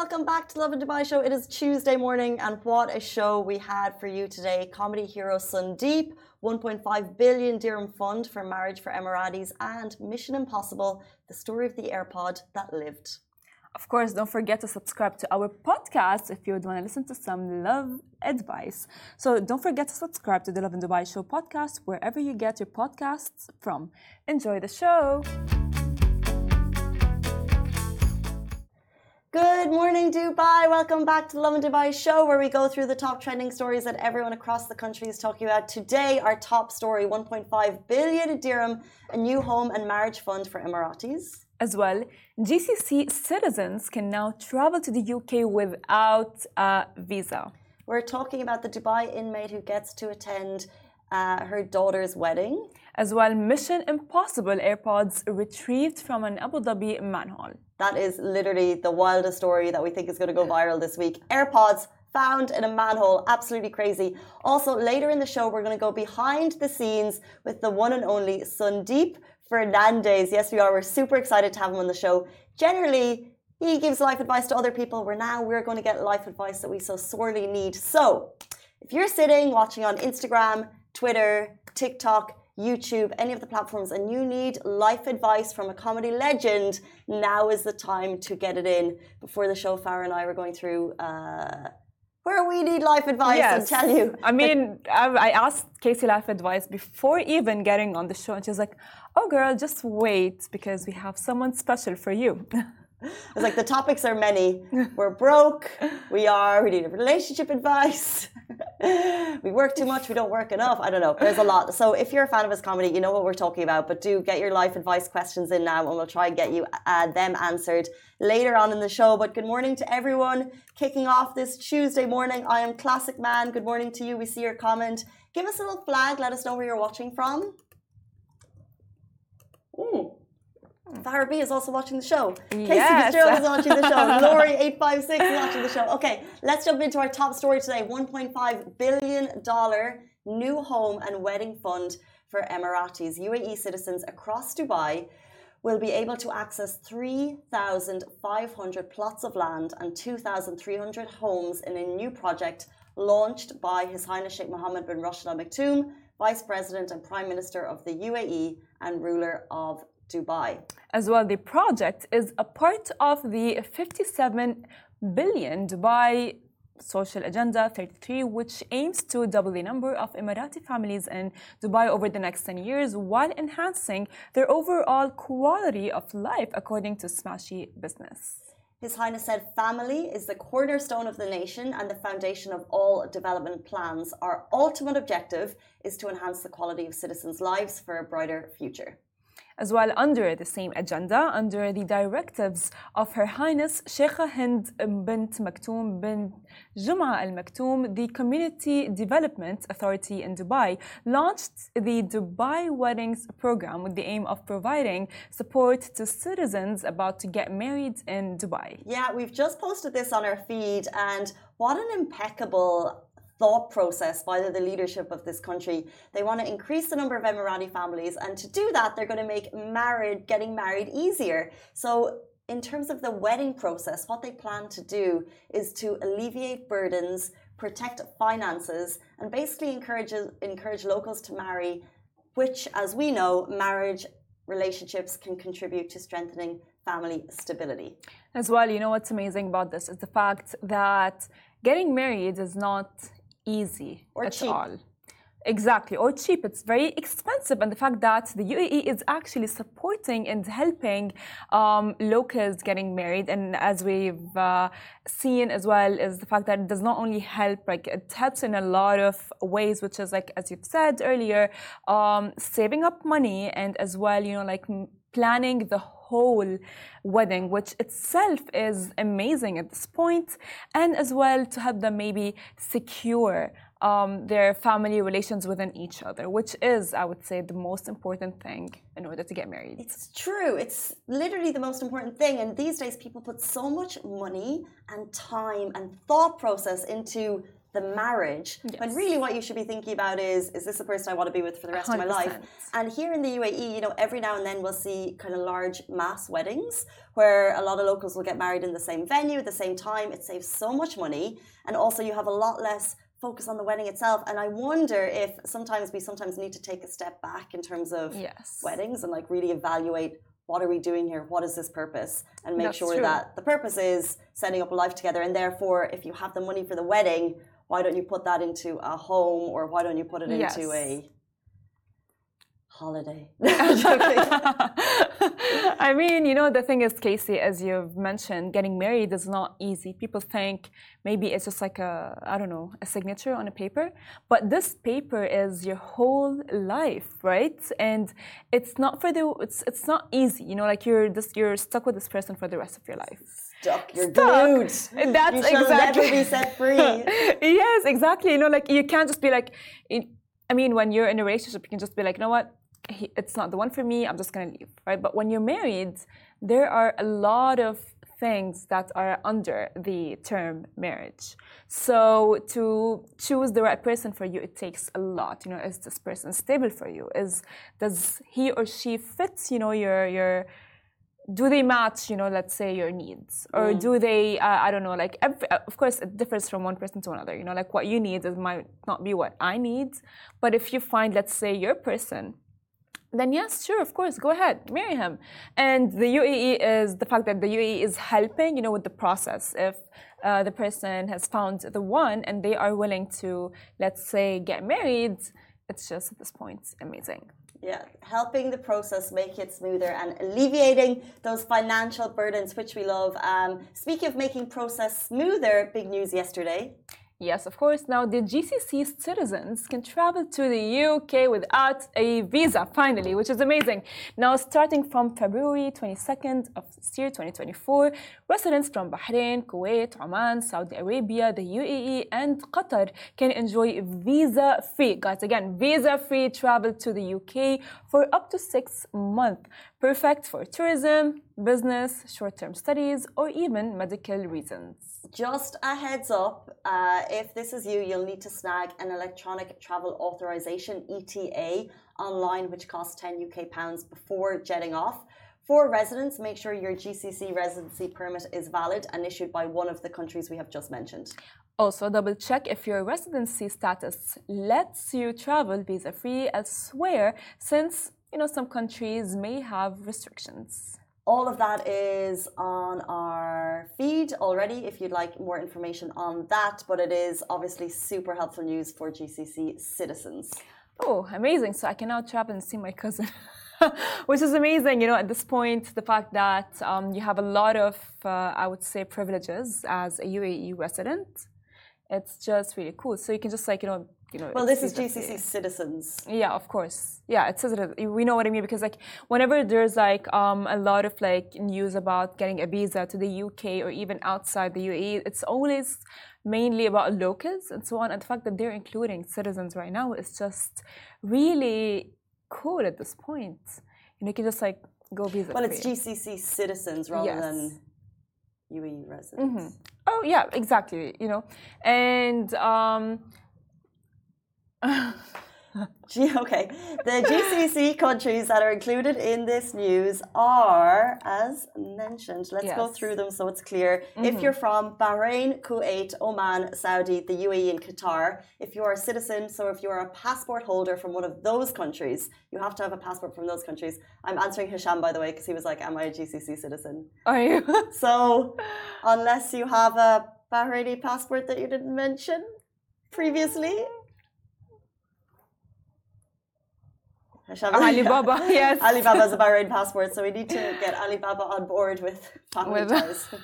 welcome back to Lovin Dubai show. It is Tuesday morning, and what a show we had for you today. Comedy hero Sundeep, 1.5 billion dirham fund for marriage for Emiratis, and Mission Impossible, the story of the AirPod that lived. Of course, don't forget to subscribe to our podcast if you would want to listen to some love advice. So don't forget to subscribe to the Lovin Dubai Show podcast wherever you get your podcasts from. Enjoy the show. Good morning, Dubai. Welcome back to the Lovin Dubai show, where we go through the top trending stories that everyone across the country is talking about. Today, our top story 1.5 billion dirham, a new home and marriage fund for Emiratis. As well, GCC citizens can now travel to the UK without a visa. We're talking about the Dubai inmate who gets to attend uh, her daughter's wedding. As well, Mission Impossible AirPods retrieved from an Abu Dhabi manhole. That is literally the wildest story that we think is going to go viral this week. AirPods found in a manhole. Absolutely crazy. Also, later in the show, we're going to go behind the scenes with the one and only Sundeep Fernandes. Yes, we are. We're super excited to have him on the show. Generally, he gives life advice to other people. We're now we're going to get life advice that we so sorely need. So, if you're sitting watching on Instagram, Twitter, TikTok, YouTube, any of the platforms, and you need life advice from a comedy legend, now is the time to get it in. Before the show, Farah and I were going through uh, where we need life advice yes. and tell you. I mean, I asked Casey life advice before even getting on the show, and she's like, oh, girl, just wait because we have someone special for you. It's like the topics are many. We're broke. We are. We need relationship advice. we work too much. We don't work enough. I don't know. There's a lot. So if you're a fan of his comedy, you know what we're talking about. But do get your life advice questions in now, and we'll try and get you uh, them answered later on in the show. But good morning to everyone. Kicking off this Tuesday morning, I am Classic Man. Good morning to you. We see your comment. Give us a little flag. Let us know where you're watching from. Ooh. Farah B is also watching the show. Casey yes. Fitzgerald is watching the show. Laurie856 is watching the show. Okay, let's jump into our top story today $1.5 billion new home and wedding fund for Emiratis. UAE citizens across Dubai will be able to access 3,500 plots of land and 2,300 homes in a new project launched by His Highness Sheikh Mohammed bin Rashid Al Maktoum, Vice President and Prime Minister of the UAE and ruler of Dubai. As well, the project is a part of the 57 billion Dubai Social Agenda 33, which aims to double the number of Emirati families in Dubai over the next 10 years while enhancing their overall quality of life, according to Smashy Business. His Highness said family is the cornerstone of the nation and the foundation of all development plans. Our ultimate objective is to enhance the quality of citizens' lives for a brighter future as well under the same agenda, under the directives of Her Highness Sheikha Hind bint Maktoum bin Juma Al Maktoum, the Community Development Authority in Dubai launched the Dubai Weddings Program with the aim of providing support to citizens about to get married in Dubai. Yeah, we've just posted this on our feed, and what an impeccable thought process by the leadership of this country. They want to increase the number of Emirati families, and to do that, they're going to make married getting married easier. So, in terms of the wedding process, what they plan to do is to alleviate burdens, protect finances, and basically encourage encourage locals to marry, which, as we know, marriage relationships can contribute to strengthening family stability. As well, you know what's amazing about this is the fact that getting married is not easy or at cheap. all. Exactly, or cheap. It's very expensive, and the fact that the UAE is actually supporting and helping um, locals getting married, and as we've uh, seen as well, is the fact that it does not only help, like it helps in a lot of ways, which is like as you've said earlier, um, saving up money, and as well, you know, like planning the whole wedding, which itself is amazing at this point, and as well to help them maybe secure um, their family relations within each other, which is, I would say, the most important thing in order to get married. It's true. It's literally the most important thing. And these days, people put so much money and time and thought process into the marriage. When really what you should be thinking about is, is this the person I want to be with for the rest of my life? And here in the UAE, you know, every now and then we'll see kind of large mass weddings where a lot of locals will get married in the same venue at the same time. It saves so much money. And also you have a lot less focus on the wedding itself. And I wonder if sometimes we sometimes need to take a step back in terms of Yes. weddings and like really evaluate what are we doing here? What is this purpose? And make That's sure true. that the purpose is setting up a life together. And therefore, if you have the money for the wedding, why don't you put that into a home or why don't you put it into a holiday? I mean, you know, the thing is, Casey, as you've mentioned, getting married is not easy. People think maybe it's just like a, I don't know, a signature on a paper. But this paper is your whole life, right? And it's not for the, it's it's not easy. You know, like you're just you're stuck with this person for the rest of your life. Stuck. You're Stuck. glued. That's you exactly. never be set free. yes, exactly. You know, like you can't just be like, I mean, when you're in a relationship, you can just be like, you know what, he, it's not the one for me. I'm just gonna leave, right? But when you're married, there are a lot of things that are under the term marriage. So to choose the right person for you, it takes a lot. You know, is this person stable for you? Is does he or she fit? You know, your your do they match you know let's say your needs? Or do they uh, i don't know like every, uh, of course it differs from one person to another. You know like what you need is might not be what i need. But if you find let's say your person then yes sure of course go ahead marry him. And the uae is the fact that the uae is helping you know with the process. If uh, the person has found the one and they are willing to let's say get married it's just at this point amazing Yeah, helping the process make it smoother and alleviating those financial burdens, which we love. Um, speaking of making process smoother, big news yesterday. Yes, of course. Now, the GCC citizens can travel to the UK without a visa, finally, which is amazing. Now, starting from February 22nd of this year, 2024, residents from Bahrain, Kuwait, Oman, Saudi Arabia, the UAE, and Qatar can enjoy visa free, guys, again, visa free travel to the UK for up to six months. Perfect for tourism, business, short term studies, or even medical reasons. Just a heads up uh, if this is you, you'll need to snag an electronic travel authorization ETA online, which costs 10 UK pounds before jetting off. For residents, make sure your GCC residency permit is valid and issued by one of the countries we have just mentioned. Also, double check if your residency status lets you travel visa free elsewhere, since you know some countries may have restrictions. All of that is on our feed already if you'd like more information on that, but it is obviously super helpful news for GCC citizens. Oh, amazing! So I can now travel and see my cousin. Which is amazing, you know, at this point, the fact that um, you have a lot of, uh, I would say, privileges as a UAE resident. It's just really cool. So you can just like, you know, you know. Well, this is. GCC citizens. Yeah, of course. Yeah, it says it. We know what I mean because like whenever there's like um, a lot of like news about getting a visa to the UK or even outside the UAE, it's always mainly about locals and so on. And the fact that they're including citizens right now is just really cool at this point. You know, you can just like go visa. Well, it's. GCC citizens rather Yes. than UAE residents. Oh yeah, exactly. You know, and um, okay, the GCC countries that are included in this news are, as mentioned, let's go through them so it's clear. If mm-hmm. you're from Bahrain, Kuwait, Oman, Saudi, the UAE, and Qatar, if you're a citizen, so if you're a passport holder from one of those countries, you have to have a passport from those countries. I'm answering Hisham, by the way, because he was like, Am I a GCC citizen? are you? So, unless you have a Bahraini passport that you didn't mention previously. Hisham- Alibaba, yes. Alibaba's a Bahrain passport, so we need to get Alibaba on board with With-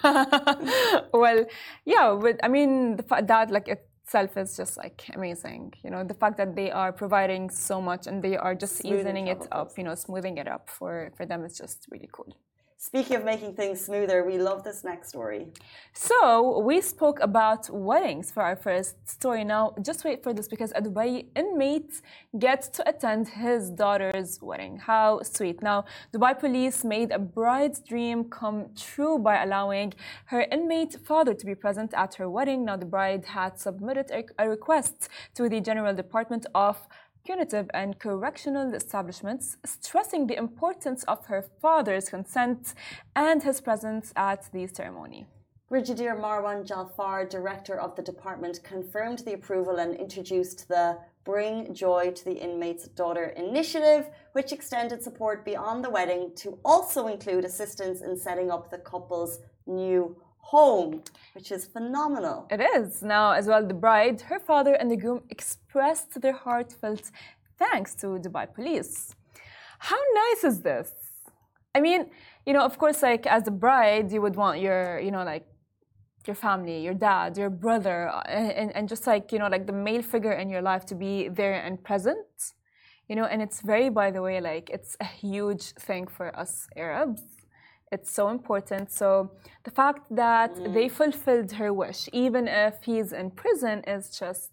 well, yeah, but I mean, that like itself is just like amazing. You know, the fact that they are providing so much and they are just Smoothing easing it up, you know, smoothing it up for for them is just really cool. Speaking of making things smoother, we love this next story. So we spoke about weddings for our first story. Now, just wait for this because a Dubai inmate gets to attend his daughter's wedding. How sweet! Now, Dubai police made a bride's dream come true by allowing her inmate father to be present at her wedding. Now, the bride had submitted a request to the General Department of punitive and correctional establishments, stressing the importance of her father's consent and his presence at the ceremony. Brigadier Marwan Jalfar, director of the department, confirmed the approval and introduced the Bring Joy to the Inmate's Daughter initiative, which extended support beyond the wedding to also include assistance in setting up the couple's new home, which is phenomenal. It is. Now, as well, the bride, her father, and the groom expressed their heartfelt thanks to Dubai police. How nice is this? I mean, you know, of course, like as a bride, you would want your, you know, like your family, your dad, your brother, uh, and, and just like, you know, like the male figure in your life to be there and present. You know, and it's very, by the way, like it's a huge thing for us Arabs it's so important. So the fact that mm. they fulfilled her wish, even if he's in prison, is just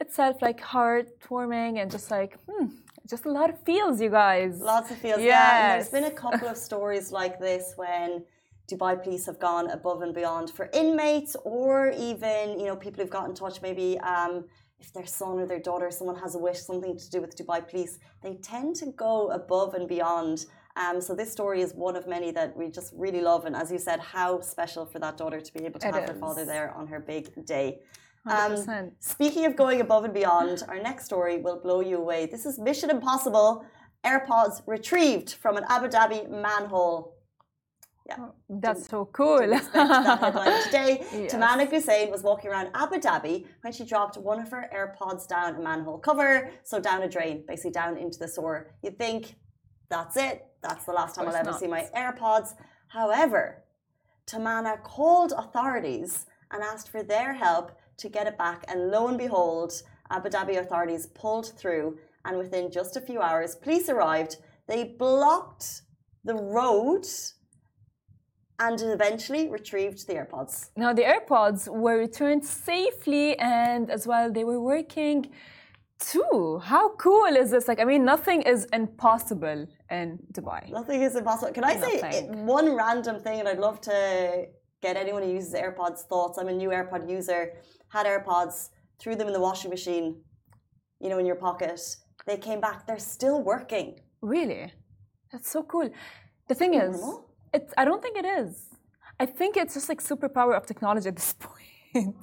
itself like heartwarming and just like, hmm, just a lot of feels, you guys. Lots of feels, yes. yeah. And there's been a couple of stories like this when Dubai police have gone above and beyond for inmates or even, you know, people who've got in touch maybe um, if their son or their daughter, someone has a wish, something to do with Dubai police, they tend to go above and beyond um, so this story is one of many that we just really love, and as you said, how special for that daughter to be able to it have is. her father there on her big day. Um, speaking of going above and beyond, our next story will blow you away. This is Mission Impossible AirPods retrieved from an Abu Dhabi manhole. Yeah, oh, that's so cool. Today, yes. Tamana Hussein was walking around Abu Dhabi when she dropped one of her AirPods down a manhole cover, so down a drain, basically down into the sewer. You'd think that's it. That's the last time I'll ever not. see my AirPods. However, Tamana called authorities and asked for their help to get it back. And lo and behold, Abu Dhabi authorities pulled through. And within just a few hours, police arrived. They blocked the road and eventually retrieved the AirPods. Now, the AirPods were returned safely, and as well, they were working too. How cool is this? Like, I mean, nothing is impossible in Dubai. Nothing is impossible. Can I nothing. say one random thing? And I'd love to get anyone who uses AirPods thoughts. I'm a new AirPod user. Had AirPods, threw them in the washing machine, you know, in your pocket. They came back. They're still working. Really? That's so cool. The thing is, it's. I don't think it is. I think it's just like superpower of technology at this point.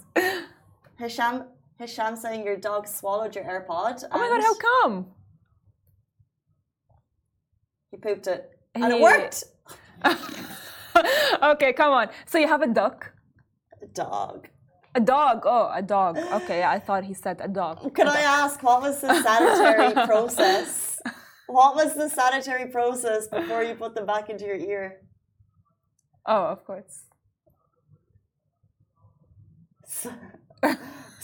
Hisham, Hisham saying your dog swallowed your AirPod. Oh my god, how come? He pooped it. And he... it worked. okay, come on. So you have a duck? A dog. A dog. Oh, a dog. Okay, I thought he said a dog. Can a I dog. ask what was the sanitary process? What was the sanitary process before you put them back into your ear? Oh, of course.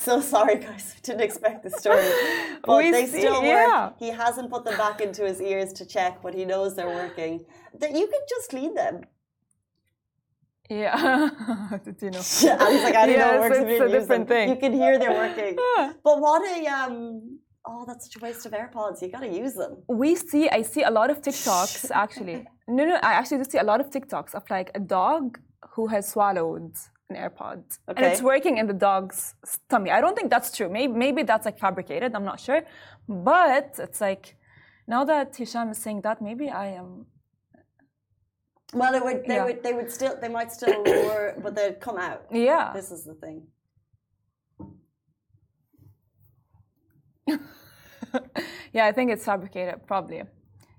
so sorry, guys. We didn't expect the story. But we they see, still work. Yeah. He hasn't put them back into his ears to check, but he knows they're working. That you could just clean them. Yeah. Did you know? Yeah, I was like, I don't yes, know. Works it's a different thing. You can hear they're working. but what a um. Oh, that's such a waste of AirPods. You gotta use them. We see, I see a lot of TikToks actually. no, no, I actually do see a lot of TikToks of like a dog who has swallowed an AirPod. Okay. And it's working in the dog's tummy. I don't think that's true. Maybe, maybe that's like fabricated. I'm not sure. But it's like, now that Hisham is saying that, maybe I am. Well, it would, they yeah. would, they would still, they might still lure, but they'd come out. Yeah. This is the thing. yeah, I think it's fabricated, probably.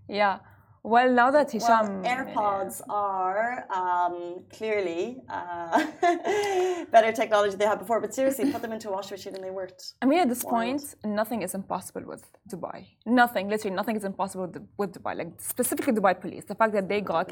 Yeah. Well, now that Hisham. Well, AirPods are um, clearly uh, better technology they had before. But seriously, put them into a washing machine and they worked. I mean, at this point, nothing is impossible with Dubai. Nothing, literally, nothing is impossible with, with Dubai. Like specifically Dubai police, the fact that they got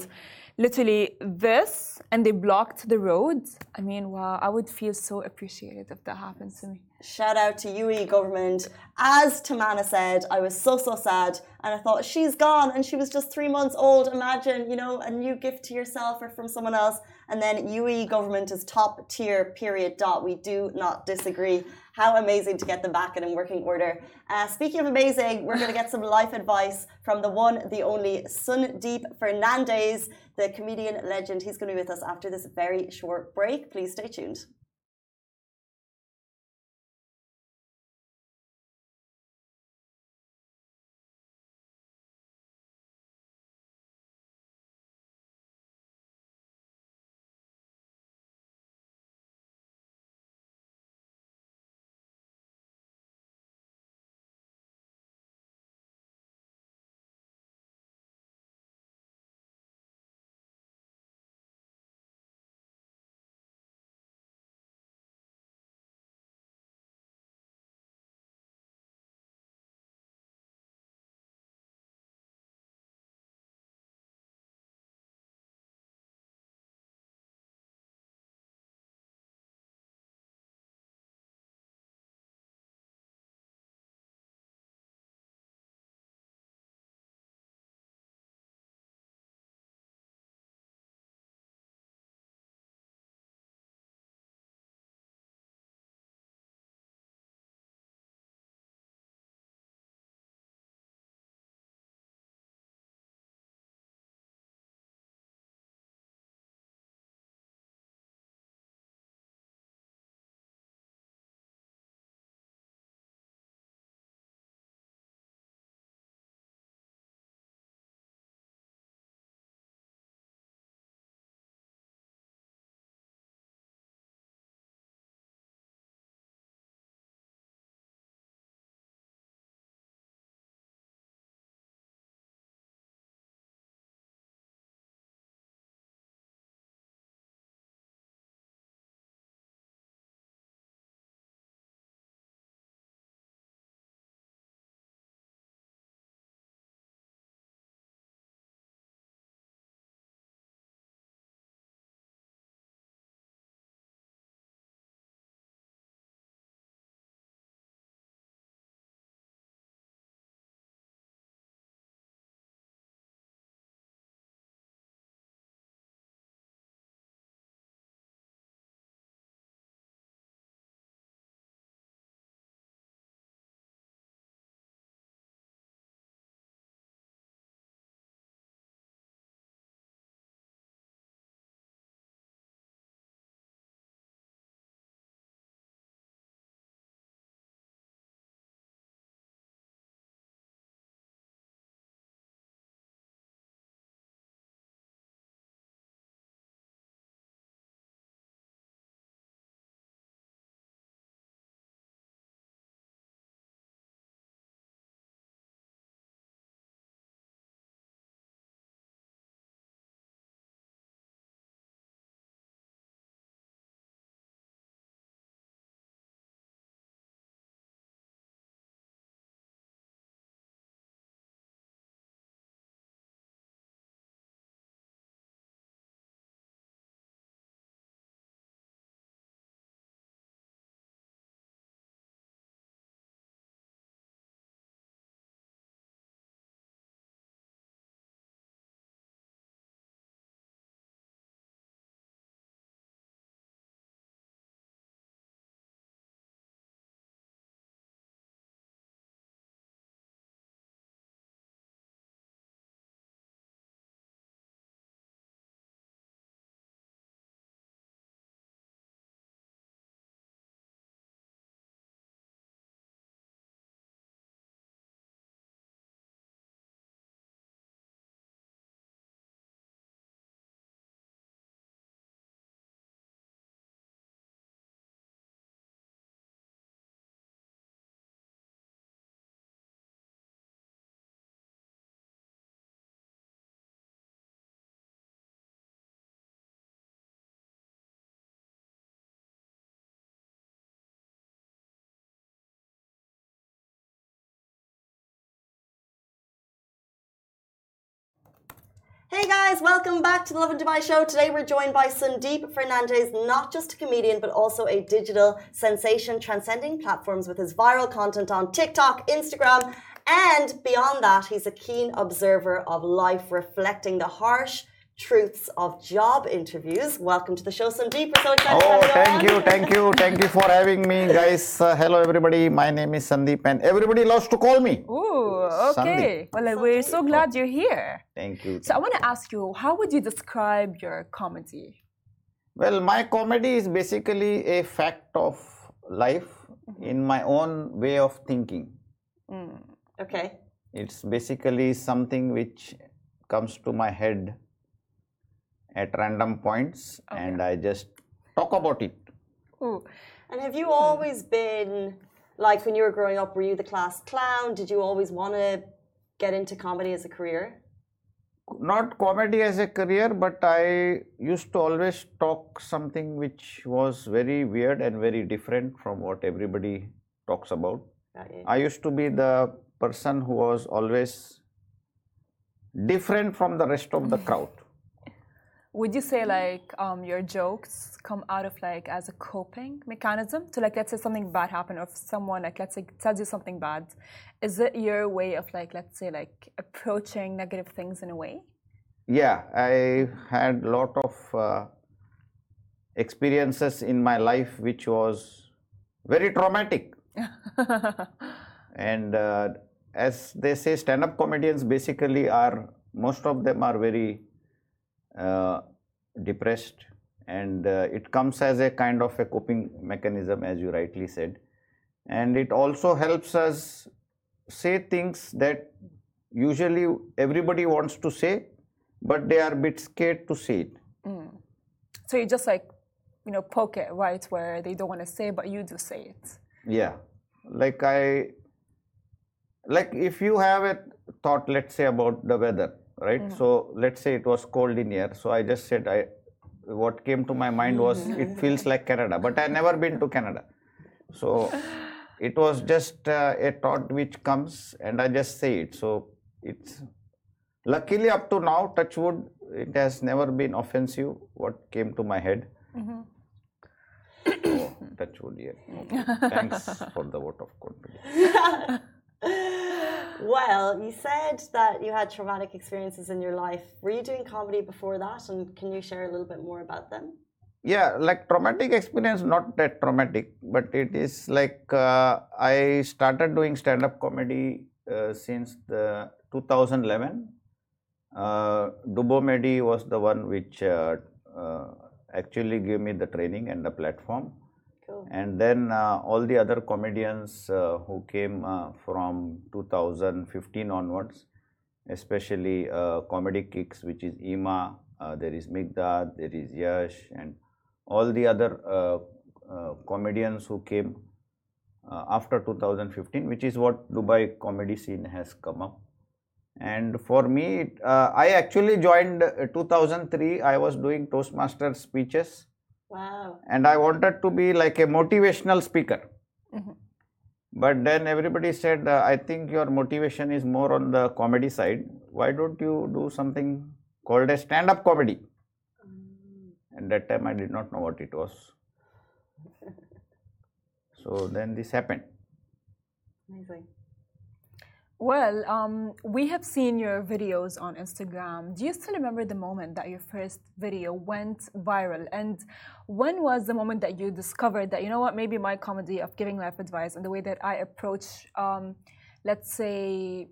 literally this and they blocked the roads. I mean, wow, I would feel so appreciated if that happened to me. Shout out to UE government. As Tamana said, I was so so sad, and I thought she's gone, and she was just three months old. Imagine, you know, a new gift to yourself or from someone else. And then UE government is top tier. Period. Dot. We do not disagree. How amazing to get them back and in working order. Uh, speaking of amazing, we're going to get some life advice from the one, the only Sundeep Fernandes, the comedian legend. He's going to be with us after this very short break. Please stay tuned. Hey guys, welcome back to the Lovin Dubai show. Today we're joined by Sundeep Fernandes, not just a comedian, but also a digital sensation transcending platforms with his viral content on TikTok, Instagram, and beyond that, he's a keen observer of life, reflecting the harsh truths of job interviews. Welcome to the show, Sundeep. We're so excited Oh, to have you thank on. you, thank you, thank you for having me, guys. Uh, hello, everybody. My name is Sundeep, and everybody loves to call me. Ooh, okay. Sundeep. Well, we're so glad you're here. Thank you. So I want to ask you, how would you describe your comedy? Well, my comedy is basically a fact of life in my own way of thinking. Okay. It's basically something which comes to my head at random points, and I just talk about it. Ooh. And have you always been like when you were growing up, were you the class clown? Did you always want to get into comedy as a career? not comedy as a career, but I used to always talk something which was very weird and very different from what everybody talks about. I used to be the person who was always different from the rest of the crowd. Would you say like um, your jokes come out of like as a coping mechanism to like let's say something bad happened or if someone like let's say tells you something bad, is it your way of like let's say like approaching negative things in a way? Yeah, I had a lot of uh, experiences in my life which was very traumatic. and uh, as they say stand up comedians basically are most of them are very depressed and uh, it comes as a kind of a coping mechanism as you rightly said. And it also helps us say things that usually everybody wants to say but they are a bit scared to say it. So you just like you know poke it right where they don't want to say but you do say it. Yeah, like I, like if you have a thought, let's say about the weather, right? So let's say it was cold in here. So I just said I, what came to my mind was it feels like Canada, but I never been to Canada. So it was just uh, a thought which comes, and I just say it. So it's luckily up to now, touch wood, it has never been offensive. What came to my head. Oh, touch wood, yeah. Okay. Thanks for the vote of confidence. Well, you said that you had traumatic experiences in your life. Were you doing comedy before that? And can you share a little bit more about them? Yeah, like traumatic experience, not that traumatic, but it is like uh, I started doing stand up comedy uh, since the 2011. Uh, Medi was the one which uh, uh, actually gave me the training and the platform. Cool. and then uh, all the other comedians uh, who came uh, from 2015 onwards especially uh, comedy kicks which is ima uh, there is migdad there is yash and all the other uh, comedians who came after 2015 which is what dubai comedy scene has come up and for me i actually joined uh, 2003 i was doing toastmaster speeches Wow. and I wanted to be like a motivational speaker. But then everybody said, uh, I think your motivation is more on the comedy side. Why don't you do something called a stand up comedy? And that time I did not know what it was. So then this happened. Amazing. Well, um, we have seen your videos on Instagram. Do you still remember the moment that your first video went viral? And when was the moment that you discovered that, you know what, maybe my comedy of giving life advice and the way that I approach, um, let's say,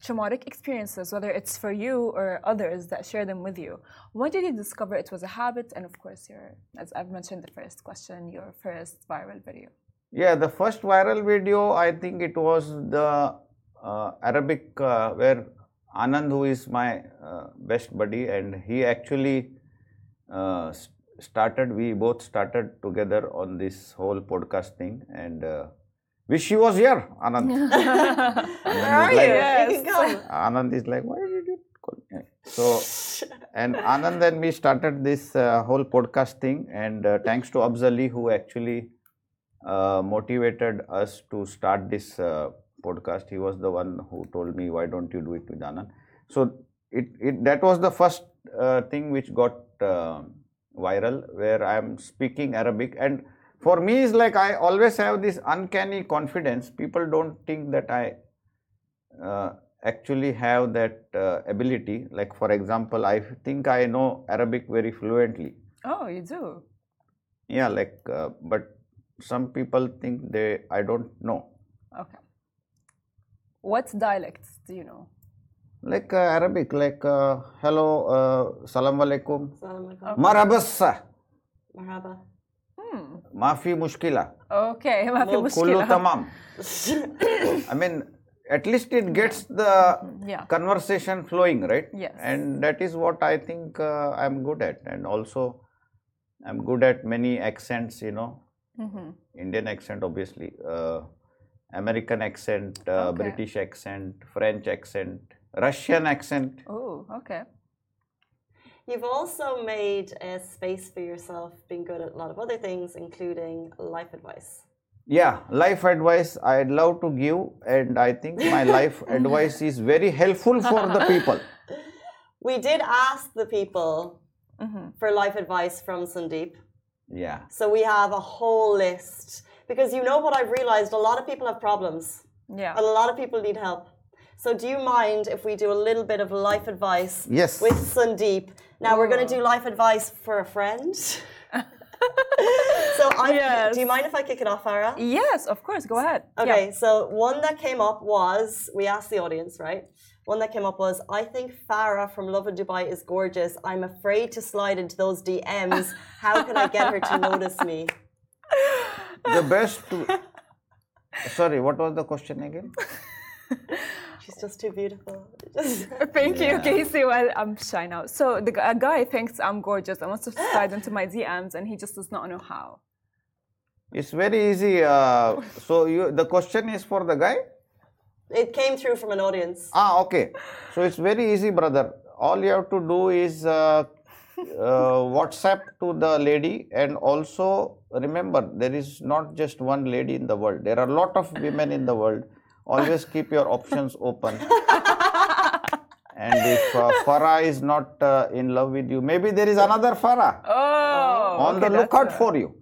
traumatic experiences, whether it's for you or others that share them with you, when did you discover it was a habit? And of course, your, as I've mentioned the first question, your first viral video. Yeah, the first viral video, I think it was the uh, Arabic uh, where Anand, who is my uh, best buddy, and he actually uh, started. We both started together on this whole podcast thing, and uh, wish he was here, Anand. Where are you? like- You can come. Anand is like, why did you call me? So, and Anand and me started this uh, whole podcast thing, and uh, thanks to Abzali who actually uh, motivated us to start this uh, podcast. He was the one who told me, why don't you do it with Anand? So, it, it that was the first uh, thing which got uh, viral where I am speaking Arabic and for me is like I always have this uncanny confidence. People don't think that I uh, actually have that uh, ability. Like for example, I think I know Arabic very fluently. Oh, you do. Yeah, like uh, but some people think they I don't know. Okay. What dialects do you know? Like uh, Arabic, like uh, hello, uh, salam alaikum, Assalamu alaikum. marabassa, Marhaba. Hmm. mafi mushkila, Okay, ما في Well, kullu مشكلة. tamam. I mean, at least it gets the Yeah. conversation flowing, right? Yes. And that is what I think uh, I'm good at. And also, I'm good at many accents, you know, Mhm. Indian accent, obviously, uh, American accent, uh, Okay. British accent, French accent, Russian accent. Oh, okay. You've also made a space for yourself, being good at a lot of other things, including life advice. Yeah, life advice I'd love to give, and I think my life advice is very helpful for the people. We did ask the people Mhm. for life advice from Sundeep. Yeah. So we have a whole list. Because you know what I've realized? A lot of people have problems. Yeah. And a lot of people need help. So do you mind if we do a little bit of life advice Yes. with Sundeep? Now we're going to do life advice for a friend. so I Yes. do you mind if I kick it off, Farah? Yes, of course. Go ahead. Okay, so one that came up was we asked the audience, right? One that came up was I think Farah from Lovin Dubai is gorgeous. I'm afraid to slide into those DMs. How can I get her to notice me? The best. Sorry, what was the question again? She's just too beautiful. Just- Thank you, Yeah. Casey. Well, I'm shy now. So the g- a guy thinks I'm gorgeous. I want to slide into my DMs, and he just does not know how. It's very easy. Uh, so you, the question is for the guy. It came through from an audience. Ah, okay. So it's very easy, brother. All you have to do is uh, uh, WhatsApp to the lady, and also remember there is not just one lady in the world. There are a lot of women in the world. Always keep your options open. and if uh, Farah is not uh, in love with you, maybe there is another Farah Oh, on okay, the lookout for you.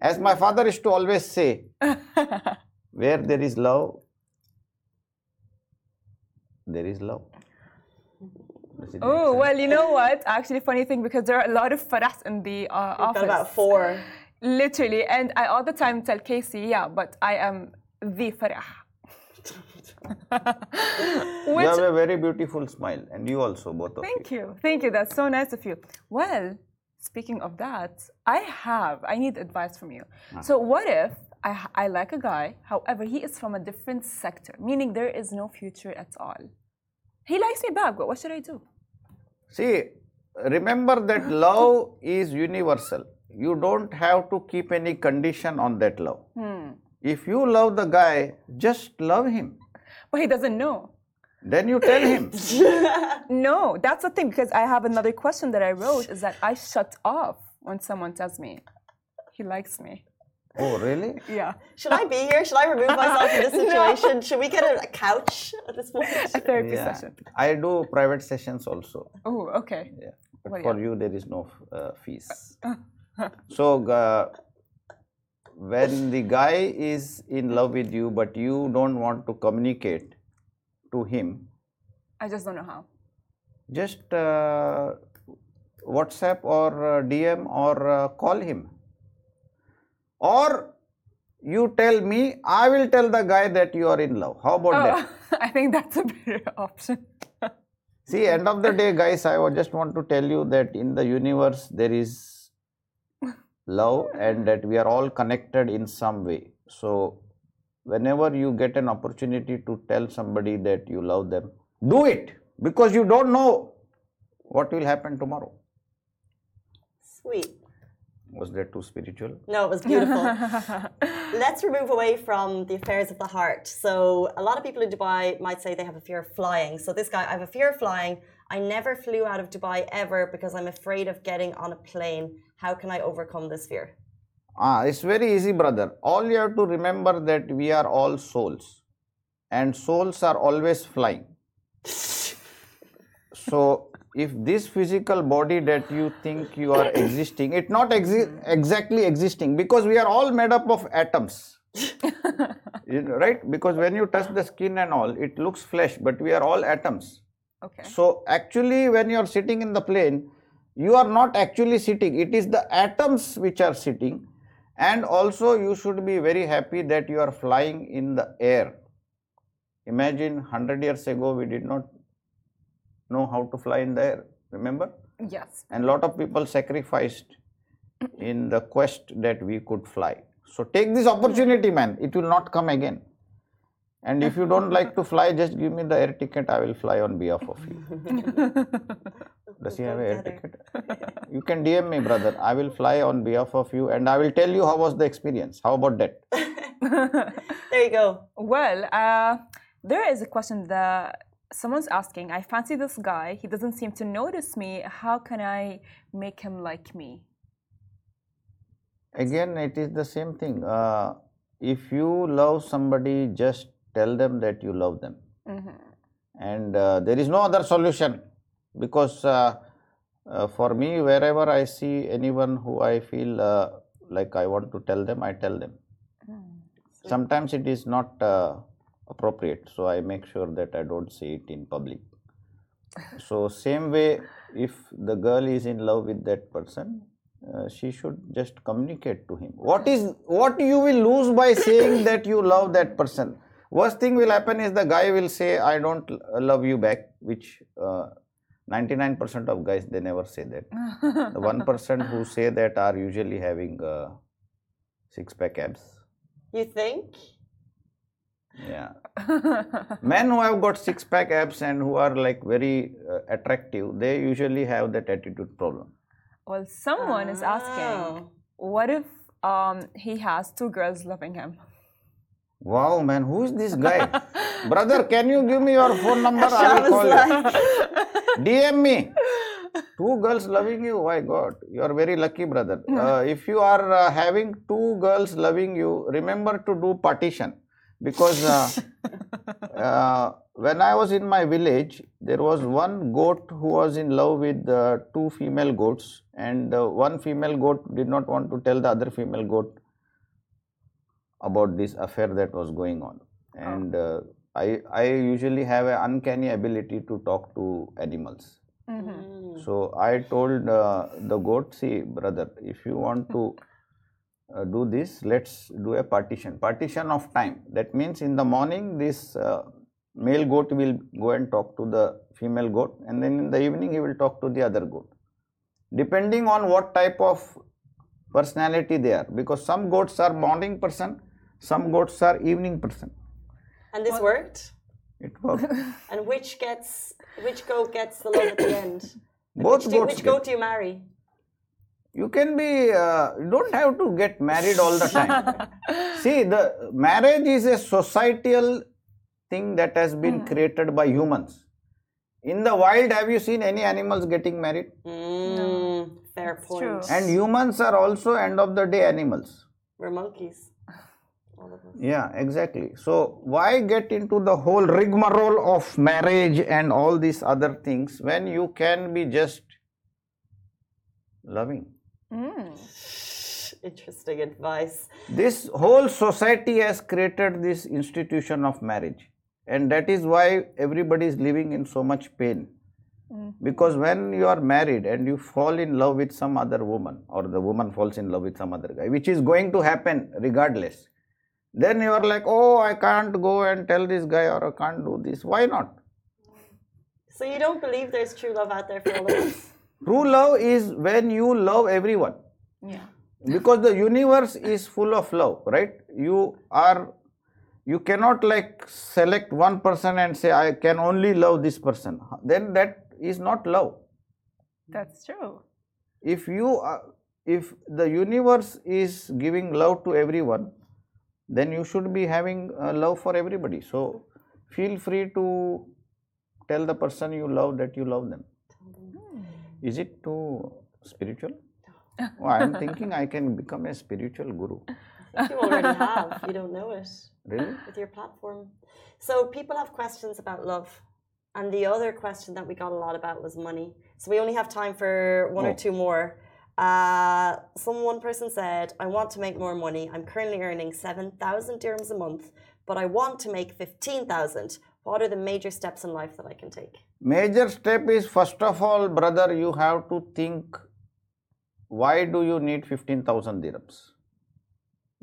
As my father used to always say, where there is love, there is love. Does it make Oh, well, you know what? Actually, funny thing because there are a lot of farahs in the uh, office. about four. Literally, and I all the time tell Casey, yeah, but I am the farah. you have a very beautiful smile, and you also, both of you. Thank you. you. Thank you. That's so nice of you. Well, speaking of that, I have, I need advice from you. So, what if I like a guy, however, he is from a different sector, meaning there is no future at all? He likes me back, what should I do? See, remember that love is universal. You don't have to keep any condition on that love. Hmm. If you love the guy, just love him. But he doesn't know. Then you tell him. No, that's the thing, because I have another question that I wrote is that I shut off when someone tells me he likes me. Oh, really? Yeah. Should I be here? Should I remove myself from this situation? Should we get a, a couch at this point? A therapy Yeah. session. I do private sessions also. Oh, okay. Yeah. But Well, for yeah. you, there is no uh, fees. so, uh, when the guy is in love with you, but you don't want to communicate to him, I just don't know how. just uh, WhatsApp or uh, DM or uh, call him. Or you tell me, I will tell the guy that you are in love. How about oh, that? Oh, I think that's a better option. See, end of the day, guys, I just want to tell you that in the universe there is love and that we are all connected in some way. So, whenever you get an opportunity to tell somebody that you love them, do it because you don't know what will happen tomorrow. Sweet. Was that too spiritual? No, it was beautiful. Let's remove away from the affairs of the heart. So, a lot of people in Dubai might say they have a fear of flying. So, this guy, I have a fear of flying. I never flew out of Dubai ever because I'm afraid of getting on a plane. How can I overcome this fear? Ah, it's very easy, brother. All you have to remember that we are all souls, and souls are always flying. so if this physical body that you think you are existing, it not exi- exactly existing because we are all made up of atoms. You know, right? Because when you touch the skin and all, it looks flesh, but we are all atoms. Okay. So actually, when you are sitting in the plane, you are not actually sitting. It is the atoms which are sitting, and also you should be very happy that you are flying in the air. Imagine hundred years ago we did not know how to fly in the air. Remember? Yes. And a lot of people sacrificed in the quest that we could fly. So take this opportunity, man. It will not come again. And if you don't like to fly, just give me the air ticket. I will fly on behalf of you. Does he have an air ticket? You can DM me, brother. I will fly on behalf of you, and I will tell you how was the experience. How about that? There you go. Well, uh, there is a question that someone's asking. I fancy this guy. He doesn't seem to notice me. How can I make him like me? Again, it is the same thing. Uh, if you love somebody, just tell them that you love them. And uh, there is no other solution because uh, uh, for me, wherever I see anyone who I feel uh, like I want to tell them, I tell them. Sometimes it is not uh, appropriate, so I make sure that I don't say it in public. So, same way, if the girl is in love with that person, uh, she should just communicate to him. What is what you will lose by saying that you love that person? Worst thing will happen is the guy will say, "I don't love you back," which uh, 99% of guys they never say that. the one percent who say that are usually having uh, six pack abs. You think? Yeah. Men who have got six pack abs and who are like very uh, attractive, they usually have that attitude problem. Well, someone is asking, Oh. what if um, he has two girls loving him? Wow, man, who is this guy? Brother, can you give me your phone number? i will was call you. DM me. Two girls loving you, my God, you are very lucky, brother. Uh, if you are uh, having two girls loving you, remember to do partition because uh, uh, when I was in my village, there was one goat who was in love with uh, two female goats, and uh, one female goat did not want to tell the other female goat about this affair that was going on. And uh, I, I usually have an uncanny ability to talk to animals. So I told uh, the goat, see, brother, if you want to uh, do this, let's do a partition. Partition of time. That means in the morning, this uh, male goat will go and talk to the female goat, and then in the evening, he will talk to the other goat. Depending on what type of personality they are, because some goats are morning person, some goats are evening person. and this worked. It works. And which gets which goat gets the love at the end? Both Which, do, goats. which goat do you marry? You can be uh, you don't have to get married all the time see the marriage is a societal thing that has been created by humans in the wild have you seen any animals getting married Mm, fair point. true. and humans are also end of the day animals We're monkeys. All of us. yeah exactly so why get into the whole rigmarole of marriage and all these other things when you can be just loving Hmm. Interesting advice. this whole society has created this institution of marriage and that is why everybody is living in so much pain. Hmm. Because when you are married and you fall in love with some other woman or the woman falls in love with some other guy which is going to happen regardless then you are like oh i can't go and tell this guy or i can't do this. Why not? So you don't believe there's true love out there for all of us? True love is when you love everyone. Yeah. because the universe is full of love right? You are you cannot like select one person and say i can only love this person. Then that is not love. That's true. if you are, if the universe is giving love to everyone then you should be having uh, love for everybody. So feel free to tell the person you love that you love them is it too spiritual oh, i am thinking i can become a spiritual guru You already have. You don't know it really with your platform. So people have questions about love. And the other question that we got a lot about was money. So we only have time for one or Oh. two more. Uh, some one person said, "I want to make more money. I'm currently earning seven thousand dirhams a month, but I want to make fifteen thousand. What are the major steps in life that I can take?" Major step is first of all, brother, you have to think why do you need 15,000 dirhams?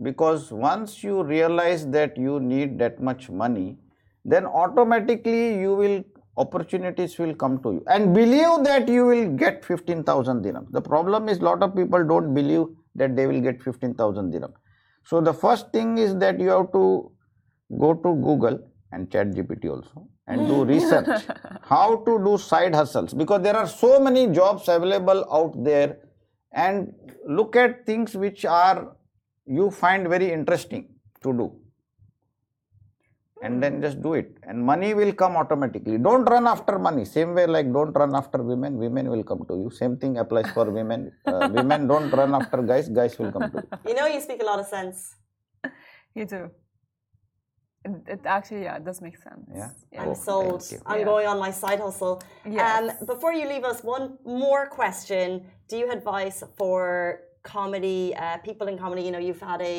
Because once you realize that you need that much money, then automatically you will opportunities will come to you and believe that you will get 15,000 dirhams. The problem is lot of people don't believe that they will get 15,000 dirhams. So the first thing is that you have to go to Google and ChatGPT also and do research. How to do side hustles. Because there are so many jobs available out there and look at things which are you find very interesting to do. And then just do it. And money will come automatically. Don't run after money. Same way like don't run after women women will come to you. Same thing applies for women. Uh, women don't run after guys guys will come to you. You know, you speak a lot of sense. You do. It, it actually, yeah, it does make sense. Yeah. I'm Oh, sold. I'm Yeah. going on my side hustle. Yes. Um, before you leave us, one more question. Do you have advice for comedy, uh, people in comedy? You know, you've had a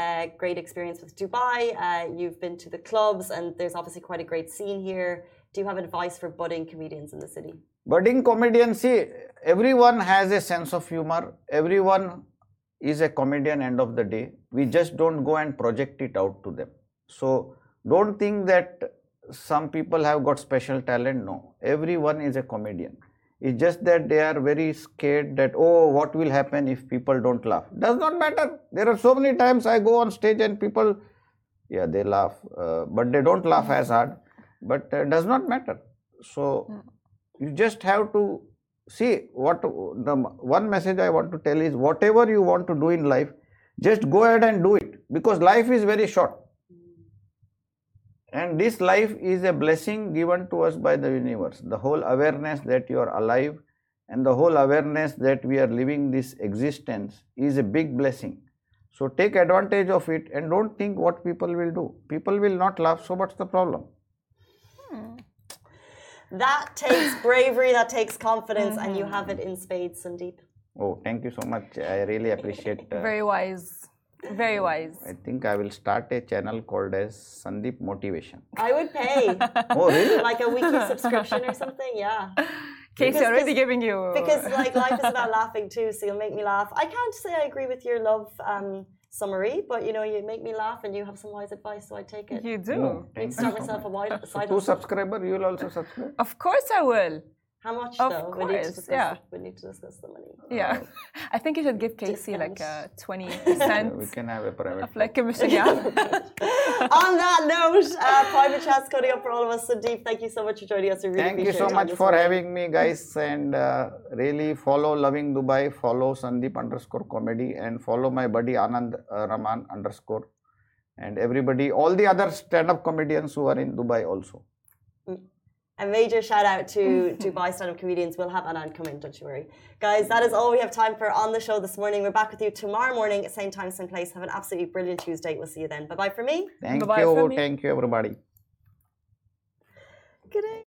uh, great experience with Dubai. Uh, you've been to the clubs, and there's obviously quite a great scene here. Do you have advice for budding comedians in the city? budding comedian see everyone has a sense of humor everyone is a comedian end of the day we just don't go and project it out to them so don't think that some people have got special talent. No. Everyone is a comedian. It's just that they are very scared that oh what will happen if people don't laugh? Does not matter. There are so many times i go on stage and people yeah they laugh uh, but they don't laugh as hard. But uh, does not matter. So you just have to see what the one message i want to tell is whatever you want to do in life just go ahead and do it. Because life is very short and this life is a blessing given to us by the universe. The whole awareness that you are alive and the whole awareness that we are living this existence is a big blessing. So take advantage of it and don't think what people will do. People will not laugh. So what's the problem? That takes bravery, that takes confidence, and you have it in spades, Sundeep. oh thank you so much. I really appreciate uh, Very wise. Very wise. I think I will start a channel called as Sundeep Motivation. I would pay Oh, really? like a weekly subscription or something. Yeah. Casey Because- already giving you. because like life is about laughing too so you'll make me laugh i can't say i agree with your love um, summary but you know you make me laugh and you have some wise advice so i take it you do. I need to start myself a much. wide So side two subscriber, you will also subscribe. Of course I will. How much Of though we need to course, discuss yeah. the, we need to discuss the money Yeah. I think you should give Casey like a 20% we can have a private. of like commission. Yeah. on that note uh, private chats coming up for all of us Sundeep thank you so much for joining us we really Thank you so much for morning. having me, guys. And uh, really follow Lovin Dubai, follow Sundeep underscore comedy, and follow my buddy Anand uh, Raman underscore. And everybody, all the other stand up comedians who are in Dubai also. A major shout out to Dubai stand-up comedians. We'll have Anand come in, don't you worry. Guys, that is all we have time for on the show this morning. We're back with you tomorrow morning, same time, same place. Have an absolutely brilliant Tuesday. We'll see you then. Bye-bye for me. Thank Bye-bye you. from me. Thank you, everybody. Good day.